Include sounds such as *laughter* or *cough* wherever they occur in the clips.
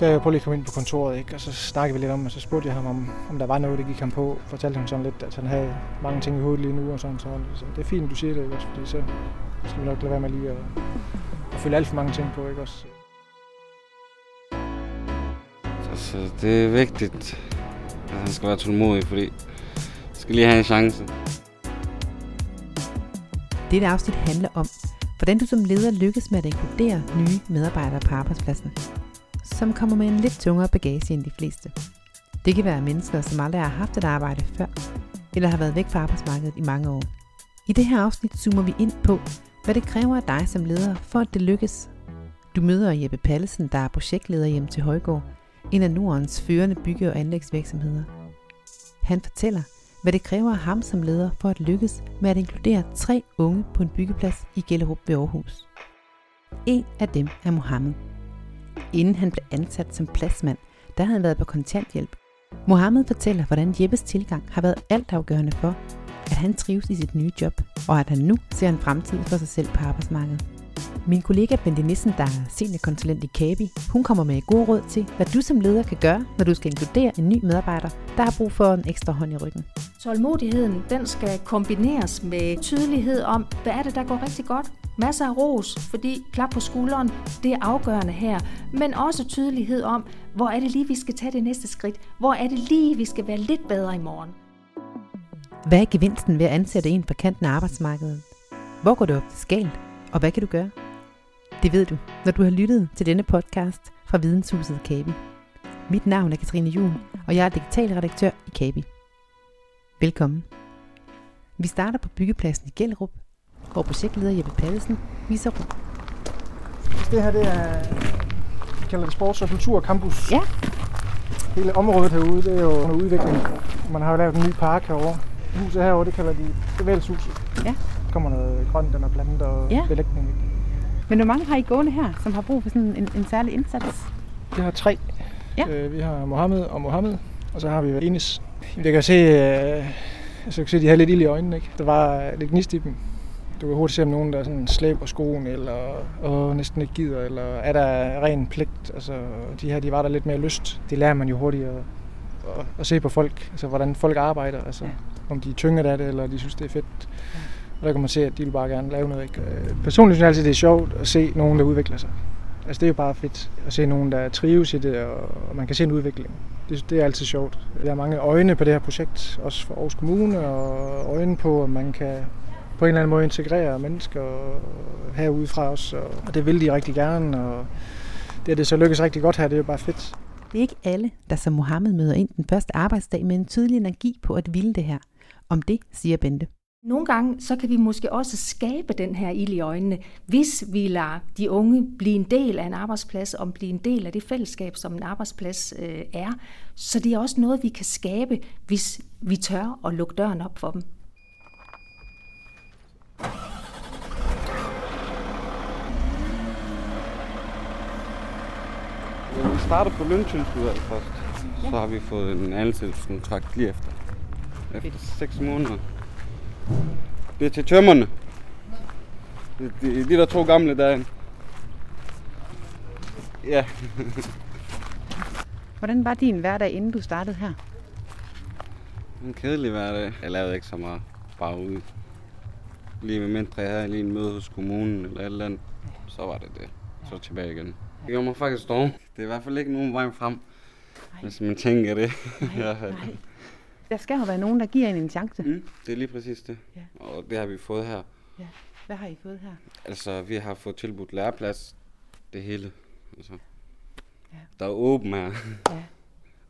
Så jeg prøvede lige at komme ind på kontoret, ikke? og så snakkede vi lidt om, og så spurgte jeg ham, om, om der var noget, der gik ham på. Fortalte han sådan lidt, at han havde mange ting i hovedet lige nu, og sådan, så, så det er fint, du siger det, ikke? Også, fordi så skal vi nok lade være med lige at, at følge alt for mange ting på, ikke også? Altså, det er vigtigt, at han skal være tålmodig, fordi han skal lige have en chance. Dette afsnit handler om, hvordan du som leder lykkes med at inkludere nye medarbejdere på arbejdspladsen, som kommer med en lidt tungere bagage end de fleste. Det kan være mennesker, som aldrig har haft et arbejde før, eller har været væk fra arbejdsmarkedet i mange år. I det her afsnit zoomer vi ind på, hvad det kræver af dig som leder, for at det lykkes. Du møder Jeppe Pallesen, der er projektleder hjem til Højgård, en af Nordens førende bygge- og anlægsvirksomheder. Han fortæller, hvad det kræver af ham som leder for at lykkes med at inkludere tre unge på en byggeplads i Gellerup ved Aarhus. En af dem er Mohammed. Inden han blev ansat som pladsmand, der havde han været på kontanthjælp. Mohammed fortæller, hvordan Jeppes tilgang har været altafgørende for, at han trives i sit nye job, og at han nu ser en fremtid for sig selv på arbejdsmarkedet. Min kollega Bente Nissen, der er seniorkonsulent i Kabi, hun kommer med gode råd til, hvad du som leder kan gøre, når du skal inkludere en ny medarbejder, der har brug for en ekstra hånd i ryggen. Tålmodigheden, den skal kombineres med tydelighed om, hvad er det, der går rigtig godt. Masser af ros, fordi klap på skulderen, det er afgørende her. Men også tydelighed om, hvor er det lige, vi skal tage det næste skridt. Hvor er det lige, vi skal være lidt bedre i morgen. Hvad er gevinsten ved at ansætte en på kanten af arbejdsmarkedet? Hvor går det op til skalt? Og hvad kan du gøre? Det ved du, når du har lyttet til denne podcast fra Videnshuset Kabi. Mit navn er Katrine Jul, og jeg er digital redaktør i Kabi. Velkommen. Vi starter på byggepladsen i Gellerup, hvor projektleder Jeppe Pallesen viser rundt. Det her, det er, vi kalder det Sports- og Kulturcampus. Ja. Hele området herude, det er jo under udvikling. Man har jo lavet en ny park herovre. Huset herovre, det kalder de bevægelseshuset. Ja. Der kommer noget grønt, der er planter og Ja. belægning. Men hvor mange har I gående her, som har brug for sådan en, en særlig indsats? Vi har tre. Ja. Øh, vi har Mohammed og Mohammed, og så har vi Enis. Jeg kan se, øh, altså, jeg kan se, at de har lidt ild i øjnene. Ikke? Der var lidt gnist i dem. Du kan hurtigt se, om nogen der sådan slæber skoen, eller og næsten ikke gider, eller er der ren pligt. Altså, de her, de var der lidt mere lyst. Det lærer man jo hurtigt at, at, at se på folk, altså hvordan folk arbejder. Altså, Ja. ja. Om de er tynget af det, eller de synes, det er fedt. Og der kan man se, at de vil bare gerne lave noget. Ikke? Øh, Personligt synes jeg altid, det er sjovt at se nogen, der udvikler sig. Altså det er jo bare fedt at se nogen, der trives i det, og og man kan se en udvikling. Det, det er altid sjovt. Der er mange øjne på det her projekt, også for Aarhus Kommune, og øjne på, at man kan på en eller anden måde integrere mennesker herudefra også, og, og det vil de rigtig gerne, og det, at det så lykkes rigtig godt her, det er jo bare fedt. Det er ikke alle, der som Mohammed møder ind den første arbejdsdag med en tydelig energi på at ville det her. Om det siger Bente. Nogle gange så kan vi måske også skabe den her ild i øjnene, hvis vi lader de unge blive en del af en arbejdsplads, og blive en del af det fællesskab, som en arbejdsplads øh, er. Så det er også noget, vi kan skabe, hvis vi tør at lukke døren op for dem. Vi starter på løntilskud først. Så har vi fået en ansættelseskontrakt lige efter. Efter 6 måneder. Det er til tømmerne. Det, det, de der to gamle derinde. Ja, *laughs* Hvordan var din hverdag, inden du startede her? en kedelig hverdag. Jeg lavede ikke så meget. Bare ude. Lige med mindre jeg havde lige en møde hos kommunen eller et eller andet. Så var det det. Så tilbage igen. Det gjorde mig faktisk dog. Det er i hvert fald ikke nogen vej frem. Hvis man tænker det. *laughs* ja. Nej. Der skal jo være nogen, der giver en en chance. Mm, det er lige præcis det. Ja. Og det har vi fået her. Ja. Hvad har I fået her? Altså, vi har fået tilbudt læreplads. Det hele. Altså. Ja. Der er åben her. Ja.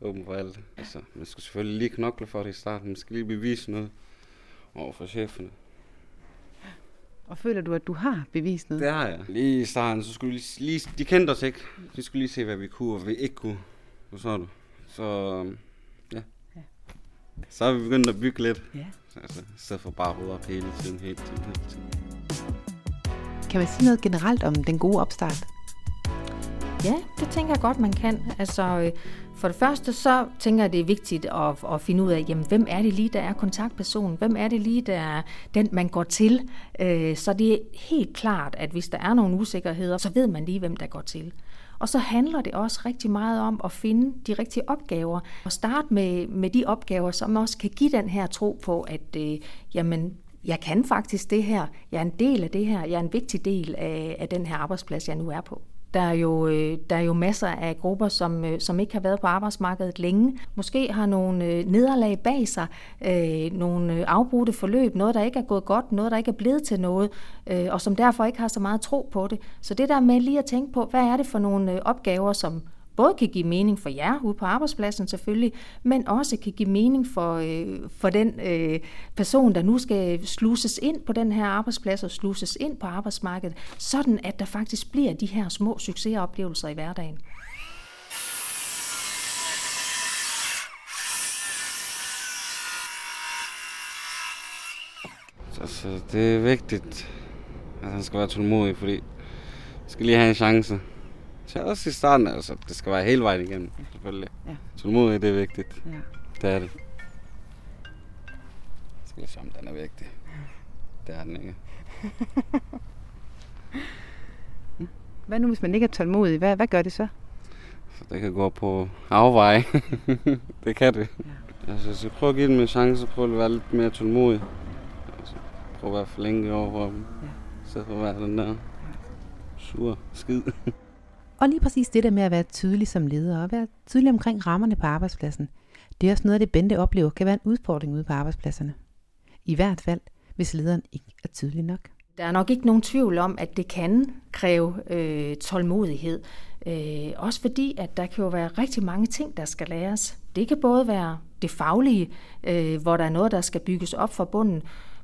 *laughs* åben for alt. Altså, man skal selvfølgelig lige knokle for det i starten. Man skal lige bevise noget over for cheferne. Og føler du, at du har bevist noget? Det har jeg. Lige i starten, så skulle de lige, de kendte os ikke. De skulle lige se, hvad vi kunne og hvad vi ikke kunne. Så du. Så, ja. Ja. Så har vi begyndt at bygge lidt. Ja. Altså, i stedet for bare at rydde op hele tiden, hele tiden, hele tiden. Kan man sige noget generelt om den gode opstart? Ja, det tænker jeg godt, man kan. Altså, øh, for det første, så tænker jeg, det er vigtigt at, at finde ud af, jamen, hvem er det lige, der er kontaktpersonen? Hvem er det lige, der er den, man går til? Øh, så det er helt klart, at hvis der er nogle usikkerheder, så ved man lige, hvem der går til. Og så handler det også rigtig meget om at finde de rigtige opgaver, og starte med, med de opgaver, som også kan give den her tro på, at øh, jamen, jeg kan faktisk det her, jeg er en del af det her, jeg er en vigtig del af, af den her arbejdsplads, jeg nu er på. Der er, jo, øh, der er jo masser af grupper, som, øh, som ikke har været på arbejdsmarkedet længe. Måske har nogle øh, nederlag bag sig, nogle afbrudte forløb, noget, der ikke er gået godt, noget, der ikke er blevet til noget, og som derfor ikke har så meget tro på det. Så det der med lige at tænke på, hvad er det for nogle opgaver, som både kan give mening for jer ude på arbejdspladsen selvfølgelig, men også kan give mening for, øh, for den øh, person, der nu skal sluses ind på den her arbejdsplads og sluses ind på arbejdsmarkedet, sådan at der faktisk bliver de her små succesoplevelser i hverdagen. Altså, det er vigtigt, at han skal være tålmodig, fordi han skal lige have en chance. Så også i starten, altså, det skal være hele vejen igennem, selvfølgelig. Ja. Tålmodighed, det er vigtigt. Ja. Det er det. Jeg skal se, om den er vigtig. Det er den ikke. *laughs* hvad nu, hvis man ikke er tålmodig? Hvad, hvad gør det så? Så det kan gå på afveje. *laughs* det kan det. Ja. Altså, så prøv at give dem en chance, prøv at være lidt mere tålmodig. Altså, prøv at være for længe over for dem. Ja. Så for at være den der sur skid. *laughs* Og lige præcis det der med at være tydelig som leder og være tydelig omkring rammerne på arbejdspladsen, det er også noget af det, Bente oplever kan være en udfordring ude på arbejdspladserne. I hvert fald, hvis lederen ikke er tydelig nok. Der er nok ikke nogen tvivl om, at det kan kræve øh, tålmodighed. Øh, også fordi, at der kan jo være rigtig mange ting, der skal læres. Det kan både være det faglige, øh, hvor der er noget, der skal bygges op for bunden,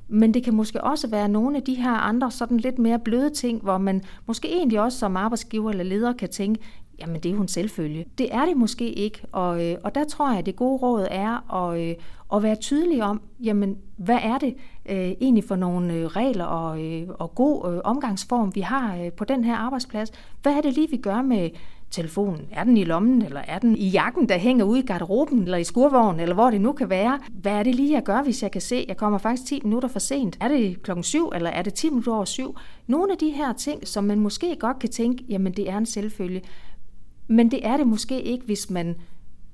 men det kan måske også være nogle af de her andre sådan lidt mere bløde ting, hvor man måske egentlig også som arbejdsgiver eller leder kan tænke, jamen det er jo en selvfølge. Det er det måske ikke, og, øh, og der tror jeg, at det gode råd er at, øh, at være tydelig om, jamen hvad er det øh, egentlig for nogle øh, regler og, øh, og god øh, omgangsform, vi har øh, på den her arbejdsplads. Hvad er det lige, vi gør med telefonen? Er den i lommen, eller er den i jakken, der hænger ude i garderoben, eller i skurvognen, eller hvor det nu kan være? Hvad er det lige, jeg gør, hvis jeg kan se, jeg kommer faktisk 10 minutter for sent? Er det klokken 7, eller er det 10 minutter over 7? Nogle af de her ting, som man måske godt kan tænke, jamen det er en selvfølge. Men det er det måske ikke, hvis man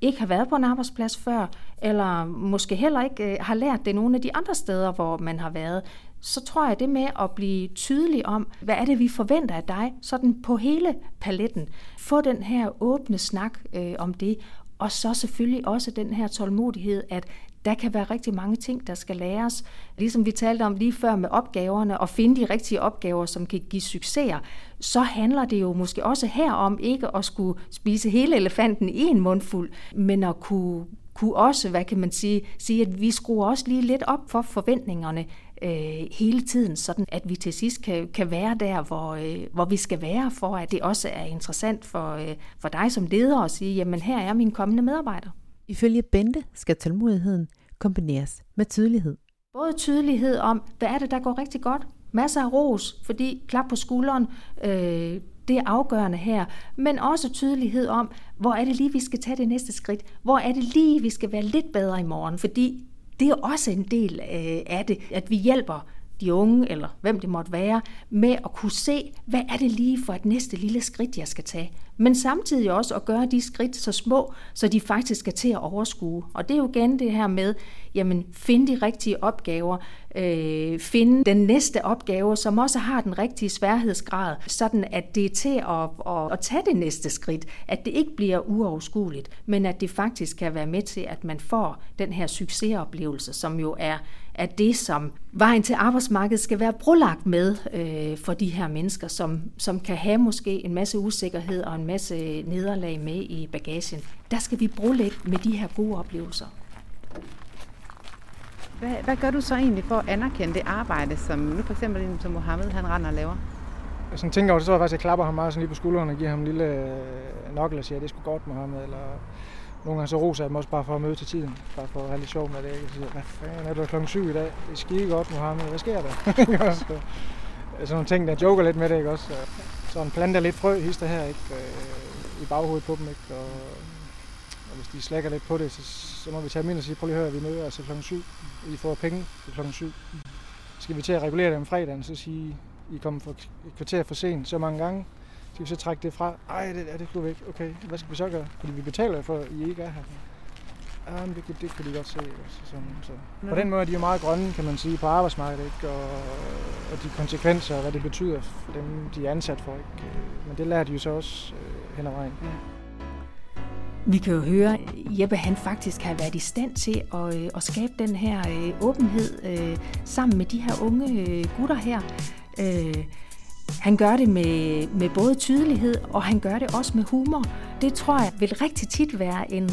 ikke har været på en arbejdsplads før, eller måske heller ikke øh, har lært det nogle af de andre steder, hvor man har været, så tror jeg det med at blive tydelig om, hvad er det, vi forventer af dig, sådan på hele paletten. Få den her åbne snak øh, om det, og så selvfølgelig også den her tålmodighed, at der kan være rigtig mange ting, der skal læres. Ligesom vi talte om lige før med opgaverne, og finde de rigtige opgaver, som kan give succeser, så handler det jo måske også her om ikke at skulle spise hele elefanten i en mundfuld, men at kunne, kunne også, hvad kan man sige, sige, at vi skruer også lige lidt op for forventningerne øh, hele tiden, sådan at vi til sidst kan, kan være der, hvor, øh, hvor vi skal være, for at det også er interessant for, øh, for dig som leder at sige, jamen her er min kommende medarbejder. Ifølge Bente skal tålmodigheden kombineres med tydelighed. Både tydelighed om, hvad er det, der går rigtig godt, masser af ros, fordi klap på skulderen, øh, det er afgørende her, men også tydelighed om, hvor er det lige, vi skal tage det næste skridt, hvor er det lige, vi skal være lidt bedre i morgen, fordi det er også en del øh, af det, at vi hjælper de unge, eller hvem det måtte være, med at kunne se, hvad er det lige for et næste lille skridt, jeg skal tage. Men samtidig også at gøre de skridt så små, så de faktisk skal til at overskue. Og det er jo igen det her med, jamen finde de rigtige opgaver, øh, finde den næste opgave, som også har den rigtige sværhedsgrad, sådan at det er til at, at, at tage det næste skridt, at det ikke bliver uoverskueligt, men at det faktisk kan være med til, at man får den her succesoplevelse, som jo er at det, som vejen til arbejdsmarkedet skal være brolagt med øh, for de her mennesker, som, som kan have måske en masse usikkerhed og en masse nederlag med i bagagen. Der skal vi brolægge med de her gode oplevelser. Hvad, hvad gør du så egentlig for at anerkende det arbejde, som nu for eksempel som Mohammed han render og laver? Hvis jeg tænker over det, så tror jeg faktisk, at jeg klapper ham meget sådan lige på skulderen og giver ham en lille øh, nokkel og siger, at det skulle godt, Mohammed, eller nogle gange så roser jeg dem også bare for at møde til tiden. Bare for at have lidt sjov med det. Jeg siger, hvad fanden er du klokken syv i dag? Det er skide godt, Mohammed. Hvad sker der? *laughs* så, altså, sådan nogle ting, der joker lidt med det, ikke også? Så planter lidt frø, hister her, ikke? Øh, I baghovedet på dem, ikke? Og hvis de slækker lidt på det, så, så må vi tage dem ind og sige, prøv lige at høre, vi møder altså klokken 7. I får penge til klokken 7. Skal vi til at regulere det om fredagen, så sige, I kommer for et kvarter for sent så mange gange, De vil så trække det fra. Ej, det, er det skulle væk. Okay, hvad skal vi så gøre? Fordi vi betaler for, at I ikke er her. Ja, men det, kunne, det kunne de godt se. Så, sådan, så. På den måde er de jo meget grønne, kan man sige, på arbejdsmarkedet. Ikke? Og, og de konsekvenser, hvad det betyder for dem, de er ansat for. Ikke? Men det lærer de jo så også øh, hen ad vejen. Ja. Vi kan jo høre, at Jeppe han faktisk har været i stand til at, øh, at skabe den her øh, åbenhed øh, sammen med de her unge øh, gutter her. Øh, han gør det med, med både tydelighed, og han gør det også med humor. Det tror jeg vil rigtig tit være en,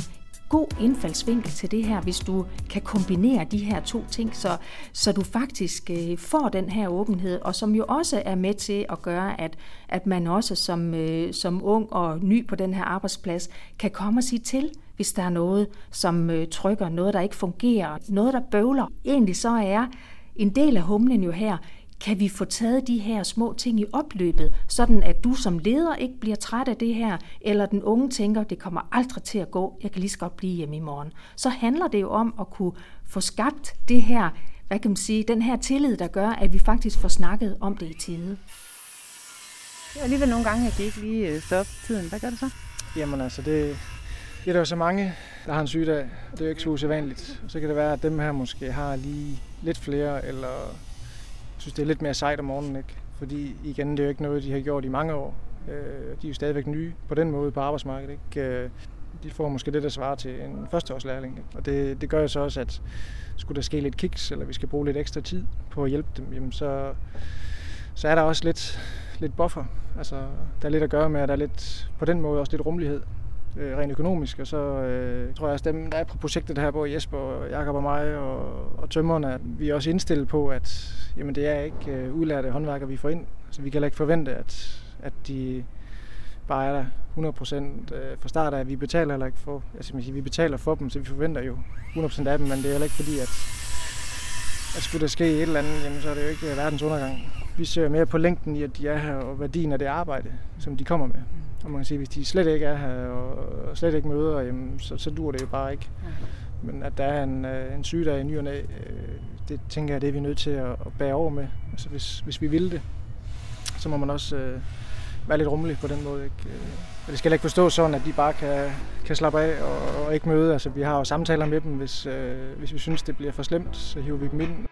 god indfaldsvinkel til det her, hvis du kan kombinere de her to ting, så, så du faktisk øh, får den her åbenhed, og som jo også er med til at gøre, at, at man også som, øh, som ung og ny på den her arbejdsplads kan komme og sige til, hvis der er noget, som øh, trykker, noget, der ikke fungerer, noget, der bøvler. Egentlig så er en del af humlen jo her, kan vi få taget de her små ting i opløbet, sådan at du som leder ikke bliver træt af det her, eller den unge tænker, det kommer aldrig til at gå, jeg kan lige så godt blive hjemme i morgen. Så handler det jo om at kunne få skabt det her, hvad kan man sige, den her tillid, der gør, at vi faktisk får snakket om det i tide. Det er alligevel nogle gange, at de ikke lige øh, stopper tiden. Hvad gør du så? Jamen altså, det, det er der jo så mange, der har en sygdag, og det er jo ikke så usædvanligt. Så kan det være, at dem her måske har lige lidt flere, eller synes, det er lidt mere sejt om morgenen, ikke? Fordi igen, det er jo ikke noget, de har gjort i mange år. Øh, de er jo stadigvæk nye på den måde på arbejdsmarkedet, ikke? Øh, de får måske det, der svarer til en førsteårslærling. Ikke? Og det, det gør jo så også, at skulle der ske lidt kiks, eller vi skal bruge lidt ekstra tid på at hjælpe dem, jamen så, så er der også lidt, lidt buffer. Altså, der er lidt at gøre med, at der er lidt, på den måde også lidt rummelighed øh, rent økonomisk. Og så øh, tror jeg også, dem, der er på projektet her, både Jesper, og Jakob og mig og, og tømmerne, at vi er også indstillet på, at jamen, det er ikke øh, udlærte håndværkere, vi får ind. Så vi kan heller ikke forvente, at, at de bare er der 100% øh, fra start af. Vi betaler heller ikke for, altså, vi betaler for dem, så vi forventer jo 100% af dem, men det er heller ikke fordi, at, at skulle der ske et eller andet, jamen, så er det jo ikke øh, verdens undergang. Vi ser mere på længden i, at de er her, og værdien af det arbejde, som de kommer med. Og man kan sige, hvis de slet ikke er her og slet ikke møder, jamen, så, så dur det jo bare ikke. Ja. Men at der er en, øh, en sygdag i ny og næ, øh, det tænker jeg, det er vi nødt til at, at bære over med. Altså hvis, hvis vi vil det, så må man også øh, være lidt rummelig på den måde. Ikke? Øh, og det skal ikke forstå sådan, at de bare kan, kan slappe af og, og ikke møde. Altså vi har jo samtaler med dem, hvis, øh, hvis vi synes, det bliver for slemt, så hiver vi dem ind.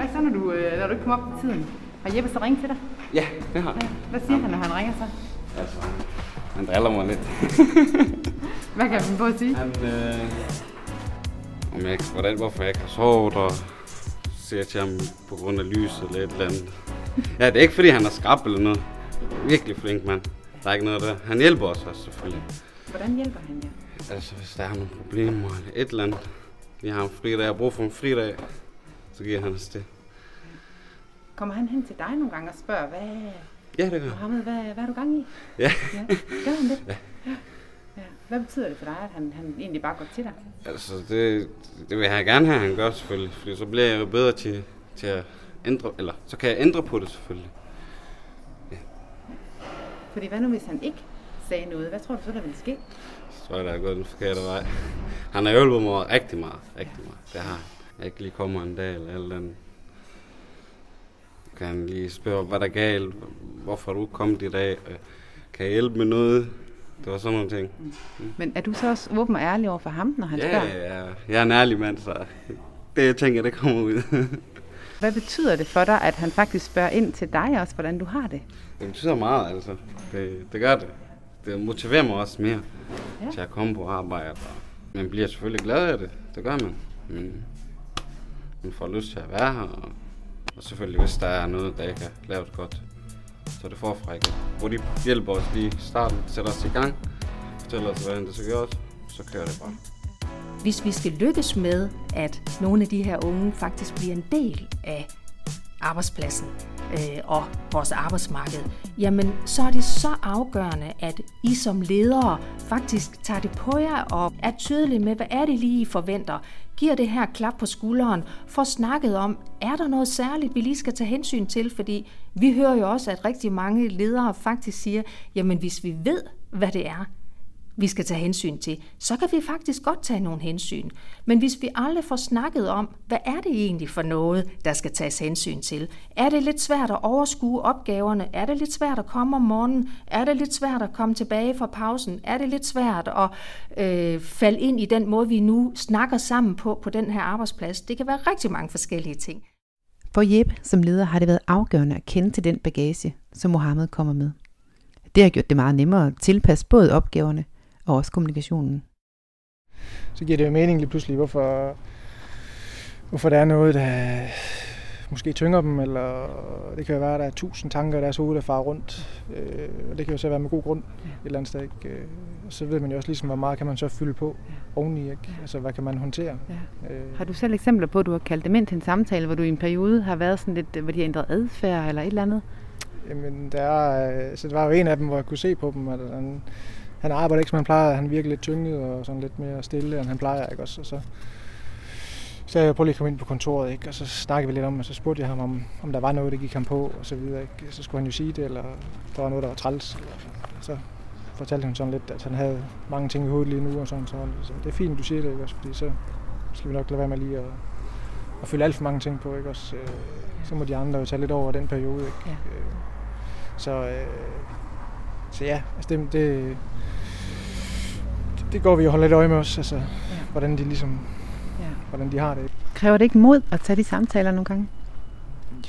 Hvad så, når du, når du ikke kommer op på tiden? Har Jeppe så ringet til dig? Ja, det har han. Hvad siger ja. han, når han ringer så? Altså, han driller mig lidt. *laughs* Hvad kan han på at sige? Han, øh, om jeg ikke, hvordan, hvorfor jeg ikke har sovet, og siger til ham på grund af lyset eller et eller andet. Ja, det er ikke fordi, han er skrab eller noget. Virkelig flink mand. Der er ikke noget der. Han hjælper os også, selvfølgelig. Hvordan hjælper han jer? Altså, hvis der er nogle problemer eller et eller andet. Vi har en fridag, jeg bruger for en fridag, så giver han os det. Kommer han hen til dig nogle gange og spørger, hvad, Ja, det gør Mohammed, hvad, hvad er du gang i? Ja. ja. Gør han det? Ja. ja. ja. Hvad betyder det for dig, at han, han egentlig bare går til dig? Altså, det, det vil jeg gerne have, at han gør selvfølgelig. Fordi så bliver jeg jo bedre til, til at ændre, eller så kan jeg ændre på det selvfølgelig. Ja. Fordi hvad nu, hvis han ikke sagde noget? Hvad tror du så, der ville ske? Så tror jeg, der er gået den forkerte vej. Han har hjulpet mig rigtig meget, rigtig meget. Det har jeg ikke lige kommer en dag eller alt andet kan han lige spørge, hvad der er galt, hvorfor er du kommet i dag, øh, kan jeg hjælpe med noget? Det var sådan nogle ting. Mm. Men er du så også åben og ærlig over for ham, når han ja, spørger? Ja, ja, jeg er en ærlig mand, så det jeg tænker, det kommer ud. *laughs* Hvad betyder det for dig, at han faktisk spørger ind til dig også, hvordan du har det? Det betyder meget, altså. Det, det gør det. Det motiverer mig også mere ja. til at komme på arbejde. Man bliver selvfølgelig glad af det. Det gør man. Men man får lyst til at være her. Og og selvfølgelig, hvis der er noget, der ikke er lavet godt, så er det forfra igen. Hvor de hjælper os lige i starten, sætter os i gang, fortæller os, hvordan det skal gøres, så kører det bare. Hvis vi skal lykkes med, at nogle af de her unge faktisk bliver en del af arbejdspladsen øh, og vores arbejdsmarked, jamen så er det så afgørende, at I som ledere faktisk tager det på jer og er tydelige med, hvad er det lige, I forventer? Giver det her klap på skulderen, får snakket om, er der noget særligt, vi lige skal tage hensyn til, fordi vi hører jo også, at rigtig mange ledere faktisk siger, jamen hvis vi ved, hvad det er, vi skal tage hensyn til, så kan vi faktisk godt tage nogle hensyn. Men hvis vi aldrig får snakket om, hvad er det egentlig for noget, der skal tages hensyn til? Er det lidt svært at overskue opgaverne? Er det lidt svært at komme om morgenen? Er det lidt svært at komme tilbage fra pausen? Er det lidt svært at øh, falde ind i den måde, vi nu snakker sammen på på den her arbejdsplads? Det kan være rigtig mange forskellige ting. For Jeppe som leder har det været afgørende at kende til den bagage, som Mohammed kommer med. Det har gjort det meget nemmere at tilpasse både opgaverne og også kommunikationen. Så giver det jo mening lige pludselig, hvorfor, hvorfor der er noget, der måske tynger dem, eller det kan jo være, at der er tusind tanker i deres hoved, der farer rundt. Øh, og det kan jo så være med god grund ja. et eller andet sted. Ikke? Øh, og så ved man jo også ligesom, hvor meget kan man så fylde på ja. oveni. Ikke? Ja. Altså, hvad kan man håndtere? Ja. Øh. Har du selv eksempler på, at du har kaldt dem ind til en samtale, hvor du i en periode har været sådan lidt, hvor de har ændret adfærd eller et eller andet? Jamen, der er, så det var jo en af dem, hvor jeg kunne se på dem, at han, han arbejder ikke, som han plejer. Han virker lidt tynget og sådan lidt mere stille, end han plejer. Ikke? Også, så, så jeg prøvede lige at komme ind på kontoret, ikke? og så snakkede vi lidt om, og så spurgte jeg ham, om, om der var noget, der gik ham på, og så videre. Ikke? Så skulle han jo sige det, eller der var noget, der var træls. Eller, så fortalte han sådan lidt, at han havde mange ting i hovedet lige nu, og sådan, så, så det er fint, du siger det, ikke? Også, fordi så skal vi nok lade være med lige at, at følge alt for mange ting på, ikke? Også, øh, så må de andre jo tage lidt over den periode, ikke? Ja. Øh, så, øh, så ja, altså det, det, det går vi jo holde lidt øje med os, altså, ja. hvordan de ligesom, ja. hvordan de har det. Kræver det ikke mod at tage de samtaler nogle gange?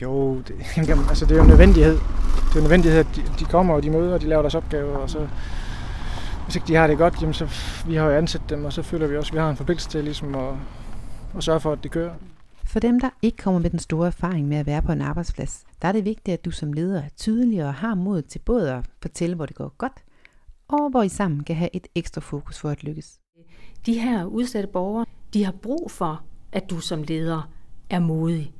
Jo, det, *laughs* altså det er jo en nødvendighed. Det er jo en nødvendighed, at de, de kommer, og de møder, og de laver deres opgaver, og så hvis ikke de har det godt, jamen så vi har jo ansat dem, og så føler vi også, at vi har en forpligtelse til ligesom at, at sørge for, at det kører. For dem, der ikke kommer med den store erfaring med at være på en arbejdsplads, der er det vigtigt, at du som leder er tydelig og har mod til både at fortælle, hvor det går godt, og hvor I sammen kan have et ekstra fokus for at lykkes. De her udsatte borgere, de har brug for, at du som leder er modig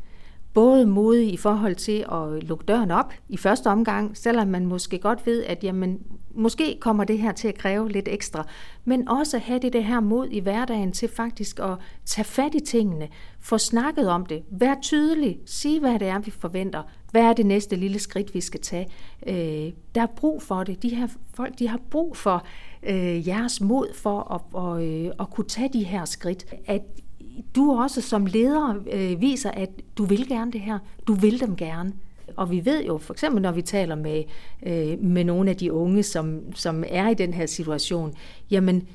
både modig i forhold til at lukke døren op i første omgang, selvom man måske godt ved, at jamen, måske kommer det her til at kræve lidt ekstra, men også have det, det her mod i hverdagen til faktisk at tage fat i tingene, få snakket om det, være tydelig, sige hvad det er, vi forventer, hvad er det næste lille skridt, vi skal tage. Øh, der er brug for det. De her folk, de har brug for øh, jeres mod for at, og, øh, at kunne tage de her skridt. At du også som leder øh, viser, at du vil gerne det her. Du vil dem gerne. Og vi ved jo, for eksempel når vi taler med, øh, med nogle af de unge, som, som er i den her situation, jamen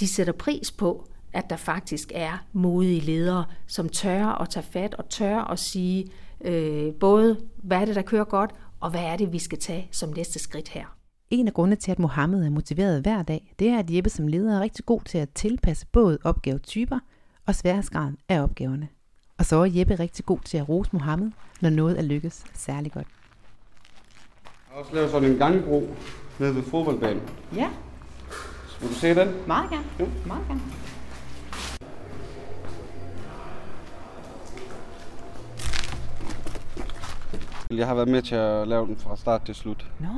de sætter pris på, at der faktisk er modige ledere, som tør at tage fat og tør at sige øh, både, hvad er det, der kører godt, og hvad er det, vi skal tage som næste skridt her. En af grundene til, at Mohammed er motiveret hver dag, det er, at Jeppe som leder er rigtig god til at tilpasse både opgavetyper, og sværhedsgraden af opgaverne. Og så er Jeppe rigtig god til at rose Mohammed, når noget er lykkes særlig godt. Jeg har også lavet sådan en gangbro nede ved fodboldbanen. Ja. Vil du se den? Meget gerne. Jo. Meget gerne. Jeg har været med til at lave den fra start til slut. Nå,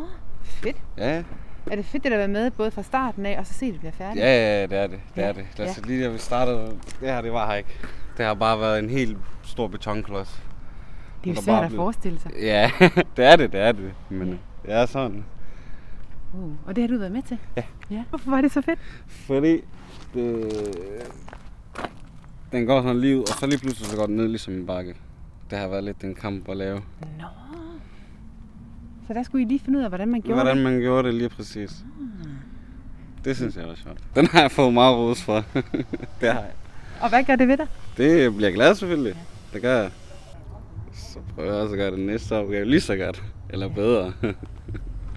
fedt. Ja, er det fedt, at være med både fra starten af, og så se, at det bliver færdigt? Ja, ja, det er det. Det ja. er det. Altså, ja. Lige da vi startede, det her, det var her ikke. Det har bare været en helt stor betonklods. Det er jo svært at forestille sig. Ja, *laughs* det er det, det er det. Men ja. det er sådan. Uh, og det har du været med til? Ja. ja. Hvorfor var det så fedt? Fordi det, den går sådan lige ud, og så lige pludselig så går den ned ligesom en bakke. Det har været lidt en kamp at lave. Nå. Så der skulle I lige finde ud af, hvordan man gjorde hvordan det? Hvordan man gjorde det lige præcis. Hmm. Det synes jeg var sjovt. Den har jeg fået meget ros for. *laughs* det har jeg. Og hvad gør det ved dig? Det bliver jeg glad selvfølgelig. Ja. Det gør jeg. Så prøver jeg også at gøre det næste opgave lige så godt. Eller bedre.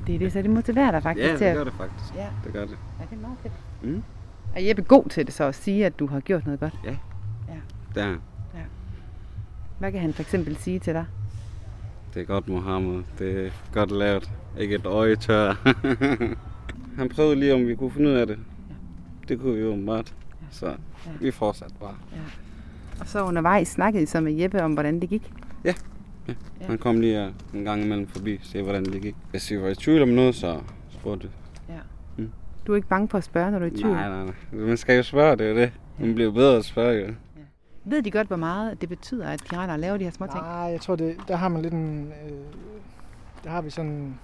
det er det, så det motiverer dig faktisk ja, til det gør det faktisk. Ja. Det gør det. Ja, det er meget fedt. Mm. Er Jeppe god til det så at sige, at du har gjort noget godt? Ja. Ja. Det er ja. Hvad kan han for eksempel sige til dig? Det er godt, Mohammed. Det er godt lavet. Ikke et øje tør. *laughs* Han prøvede lige, om vi kunne finde ud af det. Ja. Det kunne vi jo meget. Ja. Så ja. vi fortsatte bare. Ja. Og så undervejs snakkede I så med Jeppe om, hvordan det gik? Ja. ja. ja. Han kom lige en gang imellem forbi og se, hvordan det gik. Hvis vi var i tvivl om noget, så spurgte Ja. Mm. Du er ikke bange for at spørge, når du er i tvivl? Nej, nej, nej. Man skal jo spørge, det er det. Man bliver bedre at spørge, jo. Ved de godt, hvor meget det betyder, at og laver de her små ting? Nej, jeg tror, det, der har man lidt en... Øh, der har vi sådan...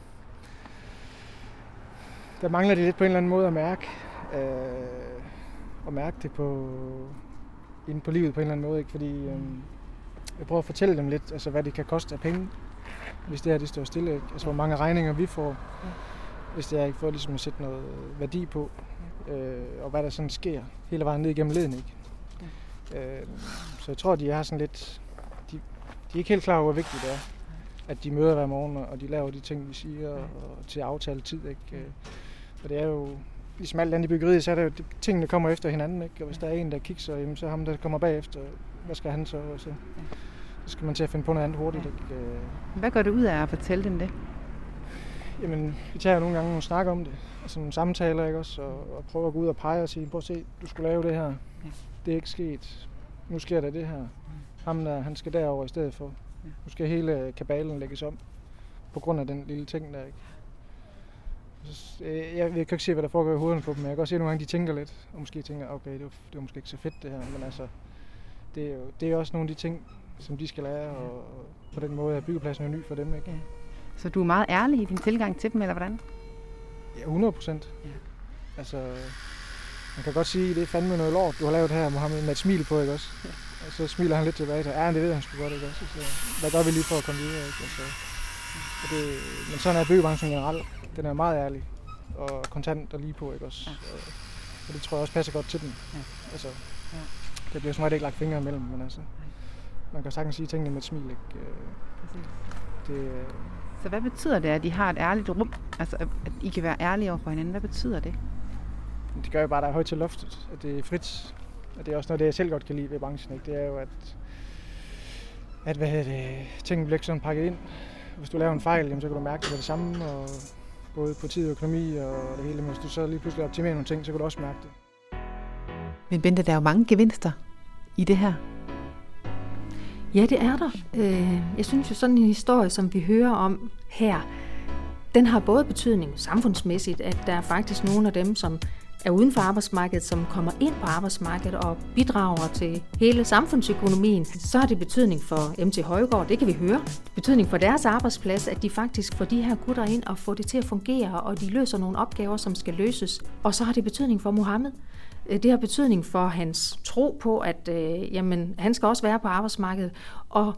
Der mangler det lidt på en eller anden måde at mærke, øh, at mærke det på, inde på livet på en eller anden måde. Ikke? Fordi øh, jeg prøver at fortælle dem lidt, altså, hvad det kan koste af penge, hvis det her det står stille. Ikke? Altså hvor mange regninger vi får, hvis det er ikke for ligesom at sætte noget værdi på. Øh, og hvad der sådan sker hele vejen ned igennem leden. Ikke? Øh, så jeg tror, de er sådan lidt... De, de er ikke helt klar over, hvor vigtigt det er, at de møder hver morgen, og de laver de ting, vi siger, og til aftale tid. Ikke? Øh, Og det er jo, ligesom alt andet i byggeriet, så er det jo, tingene kommer efter hinanden. Ikke? Og hvis der er en, der kigger, jamen, så er ham, der kommer bagefter, hvad skal han så? Og så, så skal man til at finde på noget andet hurtigt. Ikke? Øh, Hvad går det ud af at fortælle dem det? Jamen, vi tager jo nogle gange nogle snak om det, altså nogle samtaler, ikke også, og, og prøver at gå ud og pege og sige, prøv at se, du skulle lave det her. Det er ikke sket. Nu sker der det her. Ham der, han skal derover i stedet for. Nu skal hele kabalen lægges om, på grund af den lille ting der, ikke? Så, øh, jeg, jeg kan ikke se, hvad der foregår i hovederne på dem, men jeg kan godt se, at nogle gange de tænker lidt, og måske tænker, okay, det var, det var måske ikke så fedt det her, men altså, det er jo det er også nogle af de ting, som de skal lære, og, og på den måde er byggepladsen jo ny for dem, ikke? Så du er meget ærlig i din tilgang til dem, eller hvordan? Ja, 100 procent. Ja. Altså, man kan godt sige, at det er fandme noget lort, du har lavet her, Mohammed, med et smil på, ikke også? Ja. Og så smiler han lidt tilbage til, ja, det ved han sgu godt, ikke også? Så, hvad gør vi lige for at komme videre, ikke? Altså, og det, men sådan er byggebranchen generelt. Den er meget ærlig og kontant og lige på, ikke også? Ja. Og, og det tror jeg også passer godt til den. Ja. Altså, Ja. der bliver som regel ikke lagt fingre imellem, men altså, man kan sagtens sige tingene med et smil, ikke? Øh, Det, øh, Så hvad betyder det, at de har et ærligt rum? Altså, at at I kan være ærlige over for hinanden. Hvad betyder det? det gør jo bare, at der er højt til loftet, at det er frit. Og det er også noget, det jeg selv godt kan lide ved branchen, ikke? Det er jo, at, at hvad hedder det, tingene bliver ikke sådan pakket ind. Hvis du laver en fejl, jamen, så kan du mærke det med det samme, og både på tid og økonomi og det hele. Men hvis du så lige pludselig optimerer nogle ting, så kan du også mærke det. Men Bente, der er jo mange gevinster i det her. Ja, det er der. Øh, jeg synes jo, sådan en historie, som vi hører om her, den har både betydning samfundsmæssigt, at der er faktisk nogle af dem, som er uden for arbejdsmarkedet, som kommer ind på arbejdsmarkedet og bidrager til hele samfundsøkonomien. Så har det betydning for MT Højgaard, det kan vi høre. Betydning for deres arbejdsplads, at de faktisk får de her gutter ind og får det til at fungere, og de løser nogle opgaver, som skal løses. Og så har det betydning for Mohammed. Øh, det har betydning for hans tro på, at øh, jamen, han skal også være på arbejdsmarkedet. Og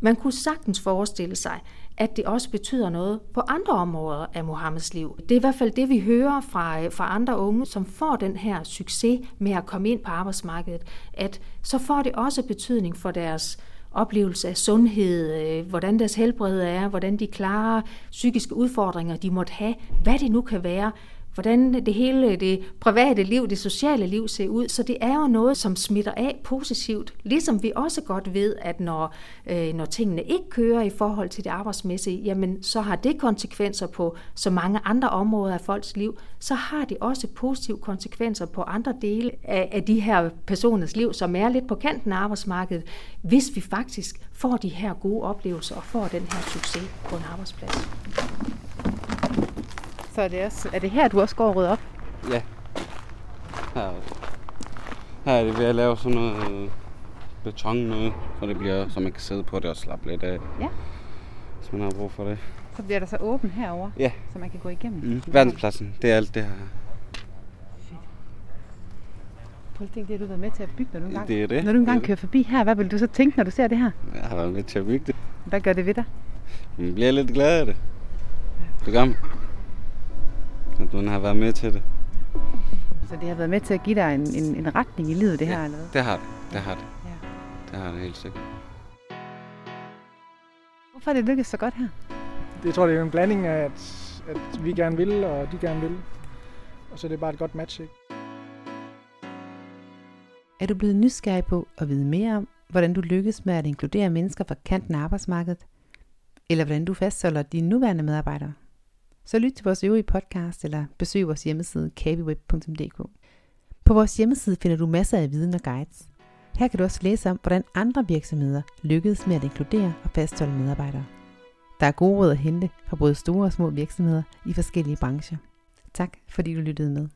man kunne sagtens forestille sig, at det også betyder noget på andre områder af Mohammeds liv. Det er i hvert fald det, vi hører fra, øh, fra andre unge, som får den her succes med at komme ind på arbejdsmarkedet, at så får det også betydning for deres oplevelse af sundhed, øh, hvordan deres helbred er, hvordan de klarer psykiske udfordringer, de måtte have, hvad det nu kan være, hvordan det hele, det private liv, det sociale liv ser ud. Så det er jo noget, som smitter af positivt. Ligesom vi også godt ved, at når, øh, når tingene ikke kører i forhold til det arbejdsmæssige, jamen så har det konsekvenser på så mange andre områder af folks liv. Så har det også positive konsekvenser på andre dele af, af de her personers liv, som er lidt på kanten af arbejdsmarkedet, hvis vi faktisk får de her gode oplevelser og får den her succes på en arbejdsplads. Så er det, også, er det her, du også går og rydder op? Ja. Her, her er det ved at lave sådan noget øh, beton noget, så det bliver, så man kan sidde på det og slappe lidt af. Ja. Hvis man har brug for det. Så bliver der så åbent herover, Ja. så man kan gå igennem. Mm. Verdenspladsen, det er alt det her. Prøv at tænke, det har du været med til at bygge, når du engang, Det er det. når du engang Det er kører forbi her. Hvad vil du så tænke, når du ser det her? det. Jeg har været med til at bygge det. Hvad gør det ved dig? Man bliver lidt glad af det. Det gør man. At man har været med til det. Så det har været med til at give dig en, en, en retning i livet, det her Ja. eller hvad? Det har det. Det har det. Ja. Det har det helt sikkert. Hvorfor er det lykkedes så godt her? Det jeg tror det er en blanding af, at, at vi gerne vil, og de gerne vil. Og så er det bare et godt match, ikke? Er du blevet nysgerrig på at vide mere om, hvordan du lykkes med at inkludere mennesker fra kanten af arbejdsmarkedet? Eller hvordan du fastholder dine nuværende medarbejdere? Så lyt til vores øvrige podcast eller besøg vores hjemmeside kavyweb.dk. På vores hjemmeside finder du masser af viden og guides. Her kan du også læse om, hvordan andre virksomheder lykkedes med at inkludere og fastholde medarbejdere. Der er gode råd at hente fra både store og små virksomheder i forskellige brancher. Tak fordi du lyttede med.